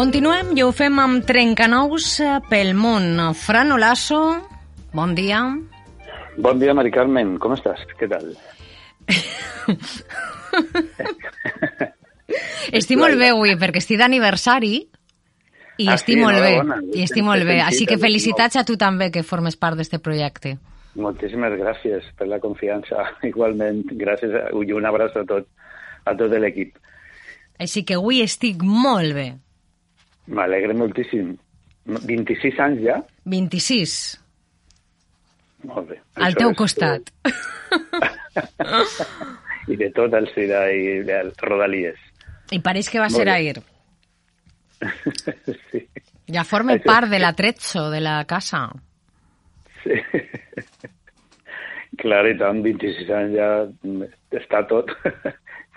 Continuem i ho fem amb Trencanous eh, pel món. Fran Olaso, bon dia. Bon dia, Mari Carmen. Com estàs? Què tal? estic molt bé avui perquè estic d'aniversari i Ah, estic sí? molt bé. Enhorabona. I estic molt bé. Així que felicitats a tu també que formes part d'aquest projecte. Moltíssimes gràcies per la confiança. Igualment, gràcies a, i un abraç a tot, a tot l'equip. Així que avui estic molt bé. M'alegra moltíssim. 26 anys ja? 26, Molt bé. al teu costat. I de tot el Sida i del Rodalies. I pareix que va Molt ser bé. ahir. sí. Ja formen Això part de l'atretzo de la casa. sí. Clar, i tant, 26 anys ja està tot,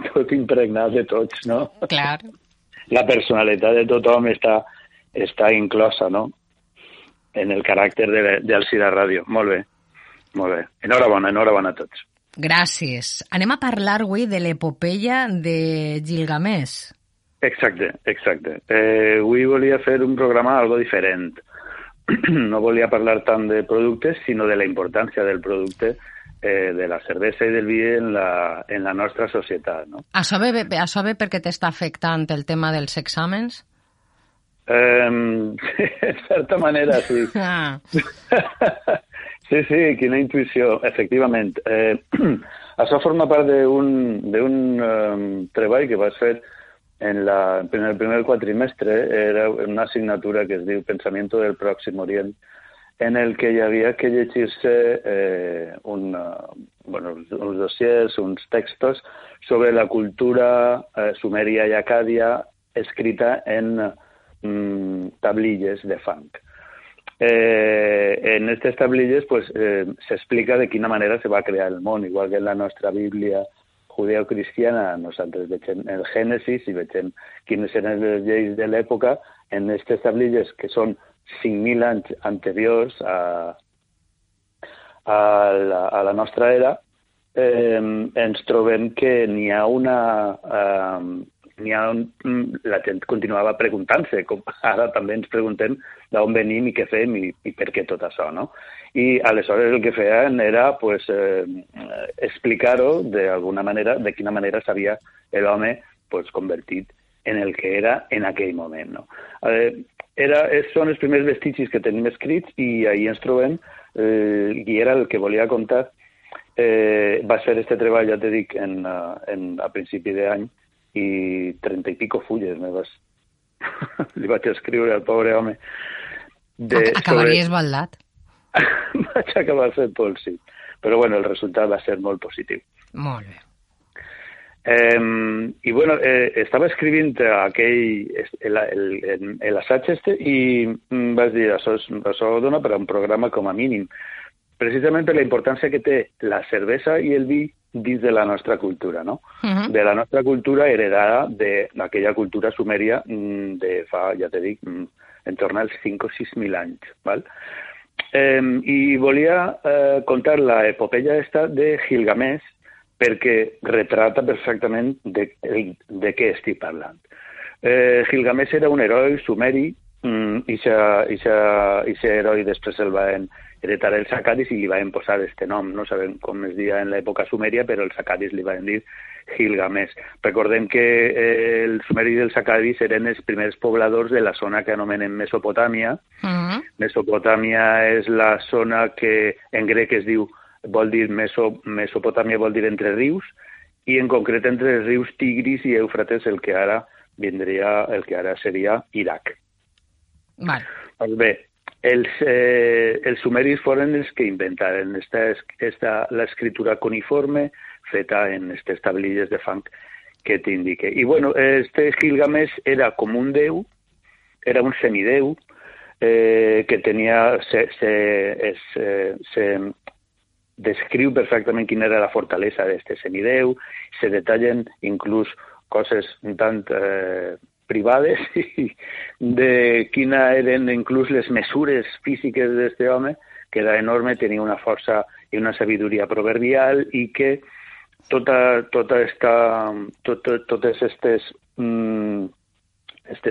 tot impregnat de tots, no? Clar. La personalitat de tothom està, està inclosa, no?, en el caràcter de, Ràdio. Molt bé, molt bé. Enhorabona, enhorabona a tots. Gràcies. Anem a parlar avui de l'epopeia de Gilgamesh. Exacte, exacte. Eh, avui volia fer un programa algo diferent. no volia parlar tant de productes, sinó de la importància del producte eh, de la cervesa i del vi en la, en la nostra societat, no? Això ve, això ve perquè t'està afectant el tema dels exàmens? Eh, en certa manera, sí. Ah, Sí, sí, quina intuïció, efectivament. Eh, això forma part d'un eh, treball que vas fer en, la, en el primer quatrimestre, era una assignatura que es diu Pensamiento del Pròxim Orient, en el que hi havia que llegir-se eh, una, bueno, uns dossiers, uns textos sobre la cultura eh, sumèria i acàdia escrita en mm, tablilles de fang. Eh, en estas tablilles pues eh, se explica de quina manera se va crear el món, igual que en la nostra Bíblia judeocristiana, nosaltres veiem el Gènesis i veiem quines eren les lleis de l'època, en aquestes tablilles que són 5.000 anys anteriors a, a, la, a la nostra era, eh, ens trobem que n'hi ha una... Eh, ha un, la gent continuava preguntant-se, com ara també ens preguntem d'on venim i què fem i, i per què tot això, no? I aleshores el que feien era pues, eh, explicar-ho d'alguna manera, de quina manera s'havia l'home pues, convertit en el que era en aquell moment, no? Eh, era, són els primers vestigis que tenim escrits i ahir ens trobem, eh, i era el que volia contar, eh, va fer este treball, ja te dic, en, uh, en, a principi d'any, i trenta i pico fulles me vas... li vaig escriure al pobre home. De, Acabaries sobre... baldat. vaig acabar fent pols, sí. Però bueno, el resultat va ser molt positiu. Molt bé. Eh, I bueno, eh, estava escrivint aquell, l'assaig este i mm, vas dir, això, és, això dona per a un programa com a mínim. Precisament per la importància que té la cervesa i el vi dins de la nostra cultura, no? Uh -huh. De la nostra cultura heredada d'aquella cultura sumèria de fa, ja te dic, en torno als 5 o 6 mil anys, val? Eh, I volia eh, contar l'epopeia esta de Gilgamesh perquè retrata perfectament de, de, què estic parlant. Eh, Gilgamesh era un heroi sumeri mm, i aquest heroi després el van heretar els acadis i li van posar este nom. No sabem com es dia en l'època sumèria, però els acadis li van dir Gilgamesh. Recordem que eh, els sumeris i els eren els primers pobladors de la zona que anomenem Mesopotàmia. Uh -huh. Mesopotàmia és la zona que en grec es diu vol dir Meso, Mesopotàmia vol dir entre rius i en concret entre els rius Tigris i Eufrates el que ara vindria el que ara seria Iraq. Vale. Doncs bé, els, eh, els sumeris foren els que inventaren esta, esta, l'escriptura cuniforme feta en aquestes tablilles de fang que t'indique. I bueno, este Gilgamesh era com un déu, era un semidéu, eh, que tenia, se, se, es, eh, se descriu perfectament quina era la fortalesa d'este semidéu, se detallen inclús coses tant eh, privades de quina eren inclús les mesures físiques d'aquest home, que era enorme, tenia una força i una sabidoria proverbial i que tota, tota esta, tot, totes aquestes mm,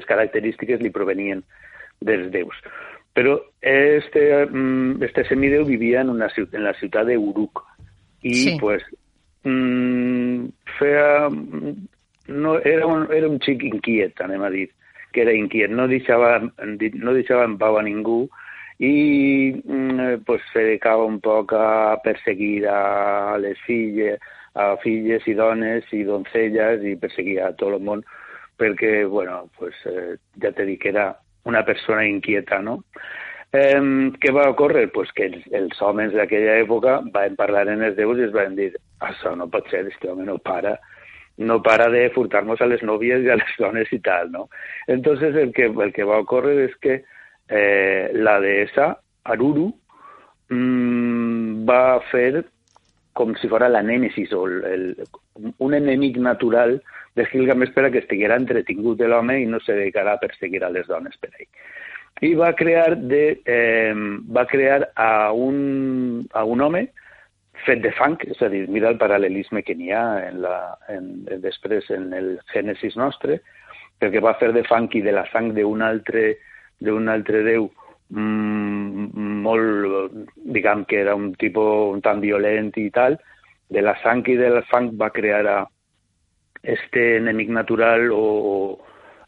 característiques li provenien dels déus. Però este, mm, este semideu vivia en, una, en la ciutat d'Uruk i sí. pues, mm, feia... No, era, un, era un xic inquiet, anem a dir, que era inquiet, no deixava, no deixava en pau a ningú i mm, pues, se dedicava un poc a perseguir a les filles, a filles i dones i doncelles i perseguia a tot el món perquè, bueno, pues, eh, ja t'he dit que era una persona inquieta, no? Eh, què va ocórrer? Pues que els, els homes d'aquella època van parlar en els déus i es van dir això no pot ser, este home no para, no para de furtar-nos a les nòvies i a les dones i tal, no? Entonces el que, el que va ocórrer és que eh, la deessa Aruru mmm, va fer com si fos la nèmesis o el, el, un enemic natural de Gilgamesh per a que estiguera entretingut de l'home i no se dedicarà a perseguir a les dones per ell. I va crear, de, eh, va crear a, un, a un home fet de fang, és a dir, mira el paral·lelisme que n'hi ha en la, en, després en el Gènesis nostre, perquè va fer de fang i de la sang d'un altre, altre déu mm, molt, diguem que era un tipus tan violent i tal, de la sang i del fang va crear a este enemic natural o, o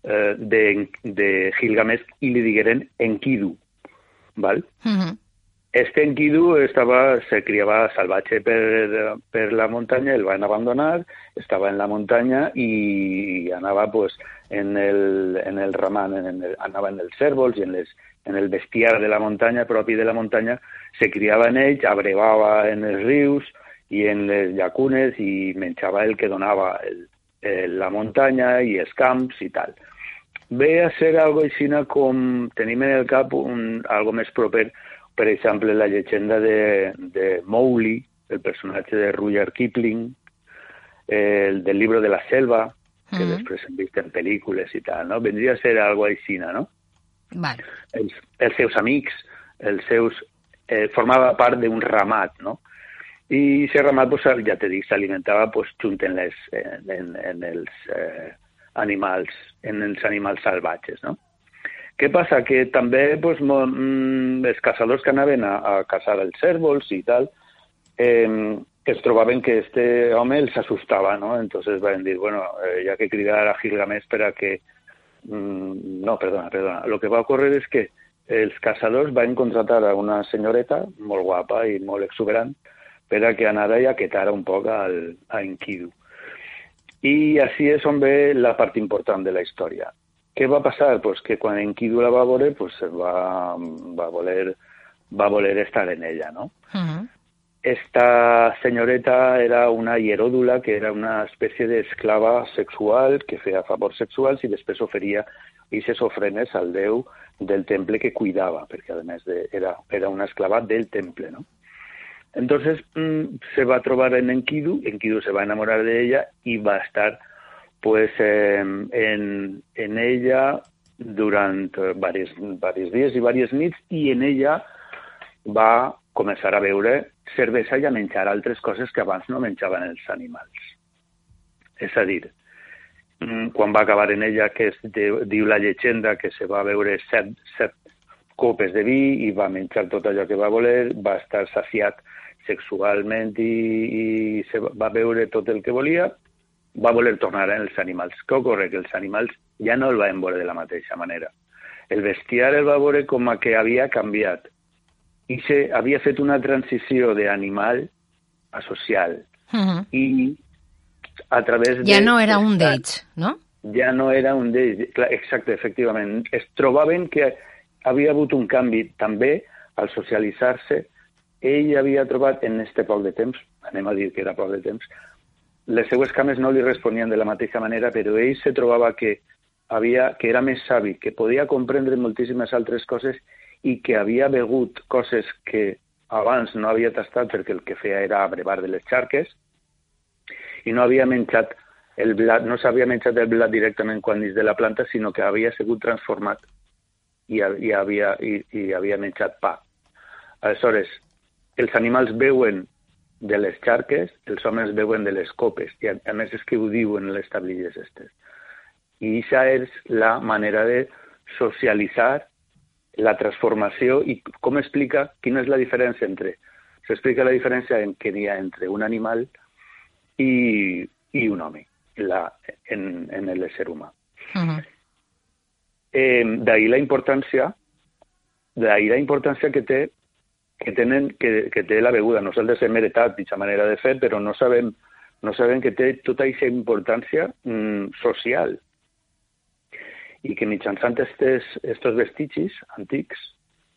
eh, de, de Gilgamesh i li digueren Enkidu, val? Uh -huh. Este Enkidu estaba, se criaba salvaje per, per la muntanya, el van abandonar, estava en la muntanya i anava pues, en, el, en el ramant, en el, anava en els cèrvols i en les en el bestiar de la muntanya, propi de la muntanya, se criava en ells, abrevava en els rius i en les llacunes i menjava el que donava el, el, la muntanya i els camps i tal. Ve a ser algo així com tenim en el cap un, algo més proper, per exemple, la llegenda de, de Mowgli, el personatge de Rudyard Kipling, el del libro de la selva, que mm -hmm. després hem vist en pel·lícules i tal, no? Vendria a ser algo així, no? Vale. Els, els seus amics, els seus... Eh, formava part d'un ramat, no? I aquest ramat, pues, ja t'he dit, s'alimentava pues, junt en, les, en, en els eh, animals, en els animals salvatges, no? Què passa? Que també mm, els caçadors que anaven a, a caçar els cèrvols i tal, eh, es trobaven que este home els assustava, no? Entonces van dir, bueno, eh, hi ha que cridar a Gilgamesh per a que Mm, no, perdona, perdona. Lo que va ocórrer és que els caçadors van contratar a una senyoreta molt guapa i molt exuberant per a que anara i aquetara un poc al, a Enkidu. I així és on ve la part important de la història. Què va passar? Pues que quan Enkidu la va veure, pues va, va, voler, va voler estar en ella, no? Uh -huh. Esta senyoreta era una hieródula, que era una especie de esclava sexual que feia favors sexuals i després oferia aquestes ofrenes al déu del temple que cuidava, perquè a més de, era, era una esclava del temple, ¿no? Entonces mmm, se va a trobar en Enkidu, Enkidu se va a enamorar de ella y va a estar pues eh, en, en ella durante varios, varios días y varias nits y en ella va començar a beure cervesa i a menjar altres coses que abans no menjaven els animals. És a dir, mm, quan va acabar en ella, que es diu la llegenda que se va beure set, set copes de vi i va menjar tot allò que va voler, va estar saciat sexualment i, i se va veure tot el que volia, va voler tornar als animals. Què ocorre? Que els animals ja no el van veure de la mateixa manera. El bestiar el va veure com a que havia canviat i se havia fet una transició d'animal a social. Uh -huh. I a través de... Ja no era un d'ells, no? Ja no era un d'ells, exacte, efectivament. Es trobaven que havia hagut un canvi també al socialitzar-se. Ell havia trobat en este poc de temps, anem a dir que era poc de temps, les seues cames no li responien de la mateixa manera, però ell se trobava que, havia, que era més savi, que podia comprendre moltíssimes altres coses i que havia begut coses que abans no havia tastat perquè el que feia era abrevar de les xarques i no havia menjat el blat, no s'havia menjat el blat directament quan dins de la planta, sinó que havia sigut transformat i, i, havia, i, i havia menjat pa. Aleshores, els animals veuen de les xarques, els homes veuen de les copes, i a, a més és que ho diuen les tablilles estes. I això és la manera de socialitzar la transformació i com explica quina és la diferència entre... S'explica la diferència en què hi ha entre un animal i, i un home la, en, en l'ésser humà. Uh -huh. eh, D'ahir la importància d'ahir la importància que té que, tenen, que, que té la beguda. Nosaltres hem heretat aquesta manera de fer, però no sabem, no sabem que té tota aquesta importància mm, social i que mitjançant aquests vestigis antics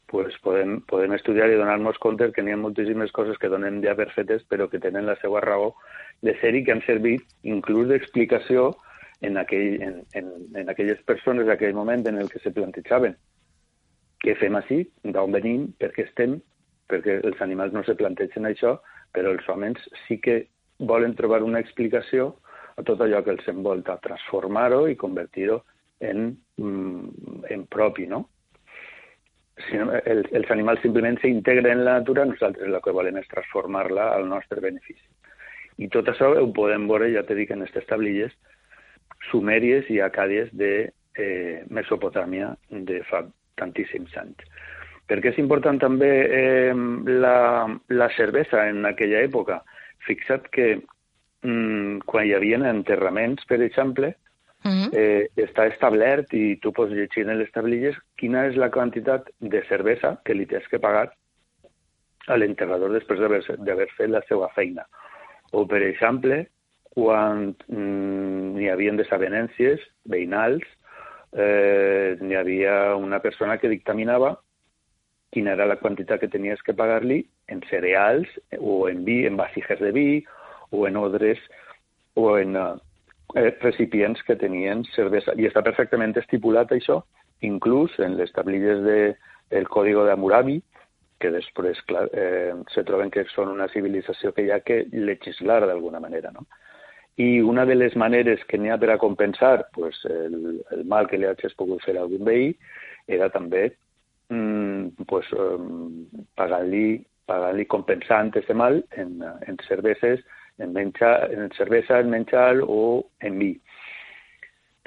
pues podem, podem estudiar i donar-nos compte que n'hi ha moltíssimes coses que donem ja per fetes però que tenen la seva raó de ser i que han servit inclús d'explicació en, aquell, en, en, en aquelles persones d'aquell moment en el que se plantejaven què fem així, d'on venim, per què estem, perquè els animals no se plantegen això, però els homes sí que volen trobar una explicació a tot allò que els envolta, transformar-ho i convertir-ho en, mm, en propi, no? Si no els, els animals simplement s'integren en la natura, nosaltres el que volem és transformar-la al nostre benefici. I tot això ho podem veure, ja t'he dit, en aquestes tablilles sumèries i acàdies de eh, Mesopotàmia de fa tantíssims anys. Perquè és important també eh, la, la cervesa en aquella època. Fixa't que mm, quan hi havia enterraments, per exemple, uh -huh. eh, està establert i tu pots llegir en les tablilles quina és la quantitat de cervesa que li tens que pagar a l'enterrador després d'haver fet la seva feina. O, per exemple, quan mm, hi havia desavenències veïnals, eh, hi havia una persona que dictaminava quina era la quantitat que tenies que pagar-li en cereals o en vi, en vasijes de vi o en odres o en eh, recipients que tenien cervesa. I està perfectament estipulat això, inclús en les tablilles de, del Código de Hammurabi, que després clar, eh, se troben que són una civilització que hi ha que legislar d'alguna manera. No? I una de les maneres que n'hi ha per a compensar pues, el, el mal que li hagis pogut fer a algun veí era també pues, um, pagant-li pagant compensant aquest mal en, en cerveses, en, menjar, en cervesa, en menjar o en vi.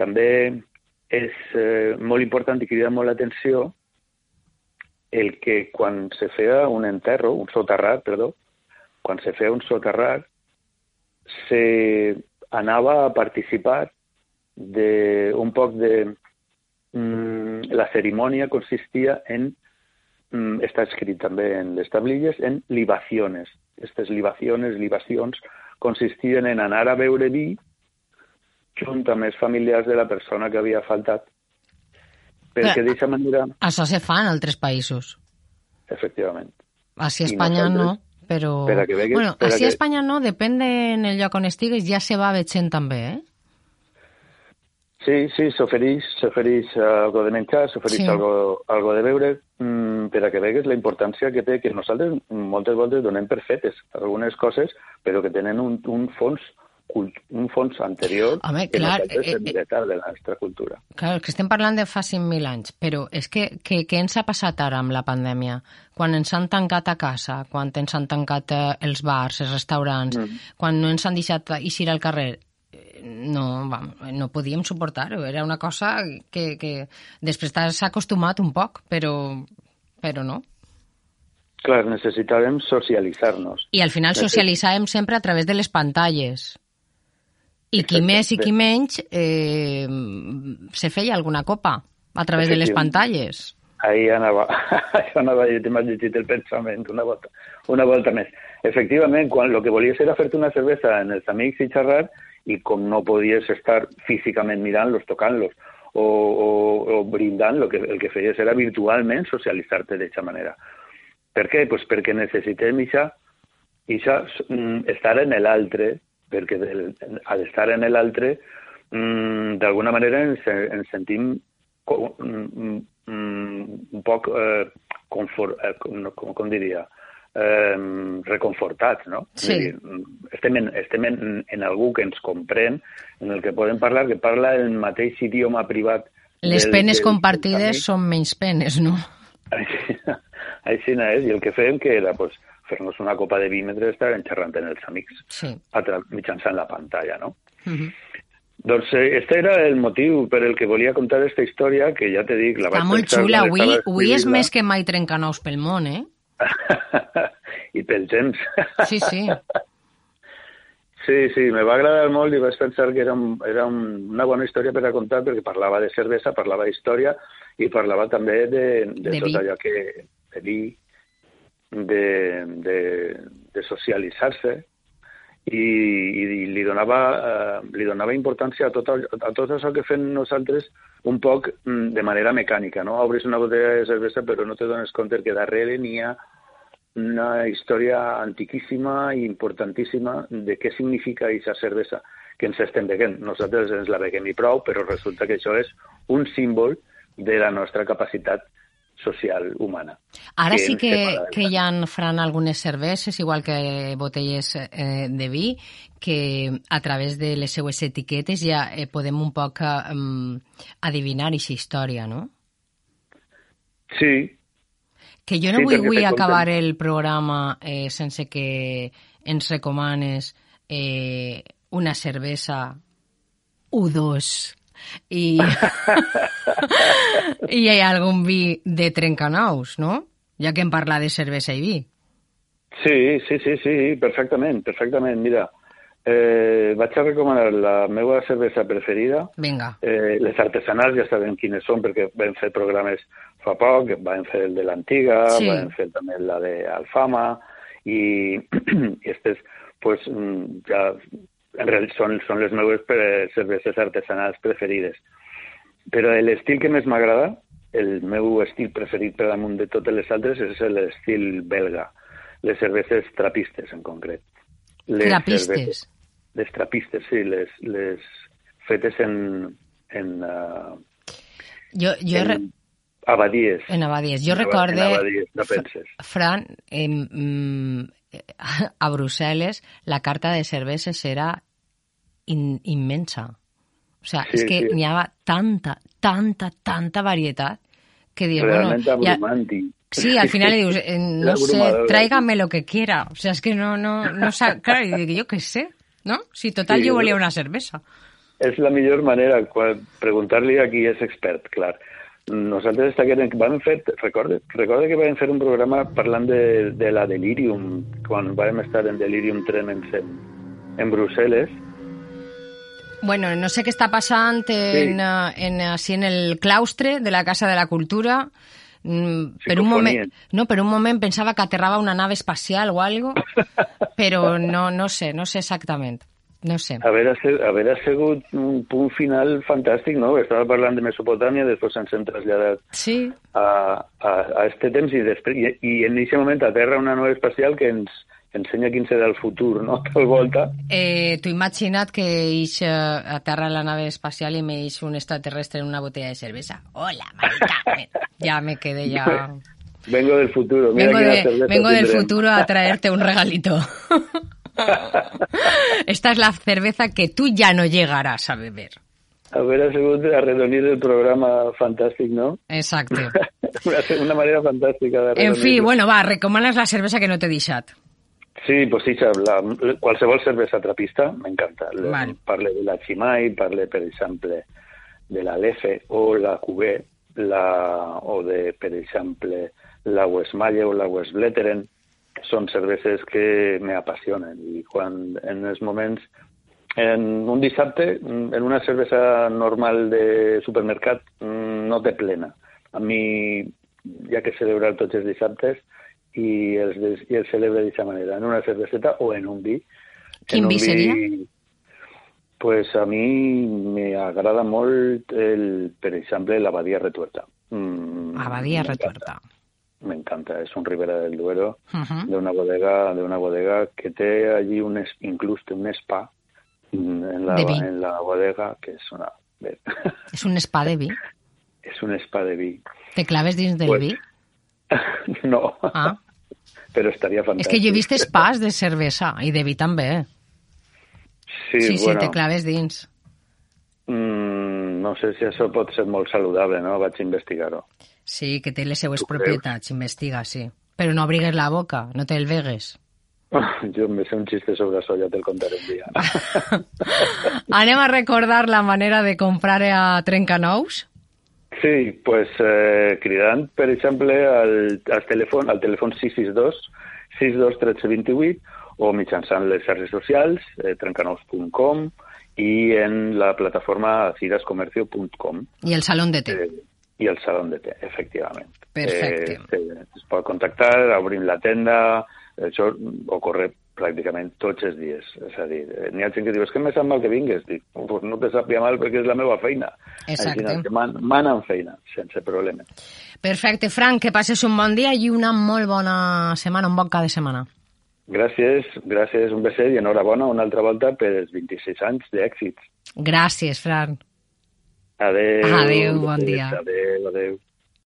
També és eh, molt important i crida molt l'atenció el que quan se feia un enterro, un soterrat, perdó, quan se feia un soterrat, se anava a participar de un poc de... Mm, la cerimònia consistia en, mm, està escrit també en les tablilles, en libaciones. Aquestes libaciones, libacions, consistien en anar a beure vi junt amb els familiars de la persona que havia faltat perquè d'aquesta manera... Això se fa en altres països. Efectivament. Així a Espanya no, però... Per a que vegues, bueno, així a. Espanya no, depèn de en el lloc on estigues, ja se va veient també, eh? Sí, sí, s'ofereix s'ofereix algo de menjar, s'ofereix sí. algo, algo de beure, mmm, per a que vegues la importància que té, que nosaltres moltes voltes donem per fetes algunes coses, però que tenen un, un fons un fons anterior Home, clar, que eh, eh, de la nostra cultura. Clar, que estem parlant de fa 5.000 anys, però és que, que què ens ha passat ara amb la pandèmia? Quan ens han tancat a casa, quan ens han tancat eh, els bars, els restaurants, mm. quan no ens han deixat eixir al carrer, eh, no, vam, no podíem suportar-ho. Era una cosa que, que després t'has acostumat un poc, però, però no. Clar, necessitàvem socialitzar-nos. I al final socialitzàvem sempre a través de les pantalles. I qui més i qui menys eh, se feia alguna copa a través de les pantalles. Ahí anava, ahí anava jo t'he llegit el pensament una volta, una volta més. Efectivament, quan el que volies era fer-te una cervesa en els amics i xerrar, i com no podies estar físicament mirant-los, tocant-los, o, o, o brindant, el que, el que feies era virtualment socialitzar-te d'aquesta manera. Per què? Pues perquè necessitem ixa, ixa, mm, estar en l'altre, perquè del, al estar en l'altre, mm, d'alguna manera ens, ens sentim com, mm, mm, un poc eh, confort, eh, com, com diria, eh, reconfortats, no? Sí. Dir, estem, en, estem en, en algú que ens comprèn, en el que podem parlar, que parla el mateix idioma privat. Les del, penes del, compartides del són menys penes, no? Així, així és, i el que fèiem que era, pues, fer-nos una copa de vi mentre estàvem xerrant amb els amics sí. mitjançant la pantalla, no? Uh -huh. Doncs eh, este era el motiu per el que volia contar aquesta història, que ja te dic... La Està molt xula, avui, avui és més que mai trencanous pel món, eh? I pel temps. Sí, sí. Sí, sí, me va agradar molt i vaig pensar que era, un, era un, una bona història per a contar perquè parlava de cervesa, parlava d'història i parlava també de, de, de tot vi. allò que... de vi, de, de, de socialitzar-se, i, i li, donava, eh, li donava importància a tot, a tot això que fem nosaltres un poc mm, de manera mecànica, no? Obres una botella de cervesa però no te dones compte que darrere n'hi ha una història antiquíssima i importantíssima de què significa aquesta cervesa que ens estem beguent. Nosaltres ens la beguem i prou, però resulta que això és un símbol de la nostra capacitat social humana. Ara que sí que, que hi ha, Fran, algunes cerveses, igual que botelles eh, de vi, que a través de les seues etiquetes ja eh, podem un poc eh, adivinar aquesta història, no? Sí. Que jo no sí, vull, vull acabar el programa eh, sense que ens recomanes eh, una cervesa U2 i, i hi ha algun vi de trencanous, no? Ja que em parla de cervesa i vi. Sí, sí, sí, sí, perfectament, perfectament. Mira, eh, vaig a recomanar la meva cervesa preferida. Vinga. Eh, les artesanals ja sabem quines són perquè vam fer programes fa poc, vam fer el de l'Antiga, sí. vam fer també la de Alfama i, i estes pues, mm, ja són, són les meves cerveses artesanals preferides. Però l'estil que més m'agrada, el meu estil preferit per damunt de totes les altres, és l'estil belga. Les cerveses trapistes, en concret. Les trapistes? Cerveses, les trapistes, sí, les, les fetes en... en uh, jo, jo en, abadies. En abadies. Jo recorde... En abadies, no penses. Fran, eh, a Brussel·les la carta de cerveses era in, immensa. O sea, sí, es que sí. n'hi havia tanta, tanta, tanta varietat que dius, Realment bueno... Ya, sí, al final le dius, eh, no sé, tráigame lo que quiera. O sea, es que no, no, no claro, y dic, jo què sé, no? Si total sí, jo volia una cervesa. És la millor manera, preguntar-li a qui és expert, clar. Nosaltres vam fer, recorde, recorde que vam fer un programa parlant de, de la Delirium, quan vam estar en Delirium Tremens en, en Brussel·les, Bueno, no sé què està passant en, sí. Eh, en, así en el claustre de la Casa de la Cultura. Mm, per un moment, no, per un moment pensava que aterrava una nave espacial o algo, però no, no sé, no sé exactament. No sé. Haver, haver sigut un punt final fantàstic, no? Estava parlant de Mesopotàmia, després ens hem traslladat sí. a, a, a este temps i, després, i, i en aquest moment aterra una nova espacial que ens, ensenya quin serà el futur, no?, tal volta. Eh, T'ho imagina't que ix uh, aterra la nave espacial i me ix un extraterrestre en una botella de cervesa. Hola, marica. ya me quedé ya... Vengo del futuro. Mira vengo de, vengo del futuro a traerte un regalito. Esta es la cerveza que tú ya no llegarás a beber. Haver sigut arredonir el programa fantàstic, no? Exacte. una, manera fantàstica de En fi, bueno, va, recomanes la cervesa que no t'he deixat. Sí, pues sí, la, qualsevol cervesa trapista m'encanta. Vale. Parle de la Chimay, parle, per exemple, de la Lefe o la Cubé, la, o de, per exemple, la Westmalle o la Westbletteren, són cerveses que m'apassionen i quan en els moments en un dissabte, en una cervesa normal de supermercat, no té plena. A mi, ja que celebrar tots els dissabtes, i els, i els celebra d'aquesta manera, en una cerveseta o en un vi. Quin vi, seria? Pues a mi me agrada molt, el, per exemple, l'Abadia Retuerta. Mm, Abadia Retuerta. Me encanta, es un Ribera del Duero uh -huh. de una bodega de una bodega que té allí un es, inclús un spa en la, en la bodega que és una... És un spa de vi? és un spa de vi. Te claves dins del pues, vi? no. Ah. Però estaria fantàstic. És que jo he vist spas de cervesa i de vi també. Sí, sí, bueno. sí, te claves dins. Mm, no sé si això pot ser molt saludable, no? Vaig investigar-ho. Sí, que té les seues propietats, investiga, sí. Però no abrigues la boca, no te el vegues. Jo me sé un xiste sobre això, ja te'l contaré un dia. Anem a recordar la manera de comprar a Trencanous? Sí, pues eh, cridant, per exemple, al, al, telèfon, al telèfon 662 62 1328 o mitjançant les xarxes socials, eh, trencanous.com i en la plataforma cirascomercio.com. I el saló de té. Eh, I el saló de té, efectivament. Perfecte. Eh, es pot contactar, obrim la tenda, això ocorre pràcticament tots els dies. És a dir, eh, n'hi ha gent que diu, és que me sap mal que vingues. Dic, pues no te sàpia mal perquè és la meva feina. Exacte. Així que man, manen feina, sense problema. Perfecte. Frank, que passes un bon dia i una molt bona setmana, un bon cap de setmana. Gràcies, gràcies, un beset i enhorabona una altra volta pels 26 anys d'èxits. Gràcies, Fran. Adéu. Adéu, bon dia. Adéu, adéu.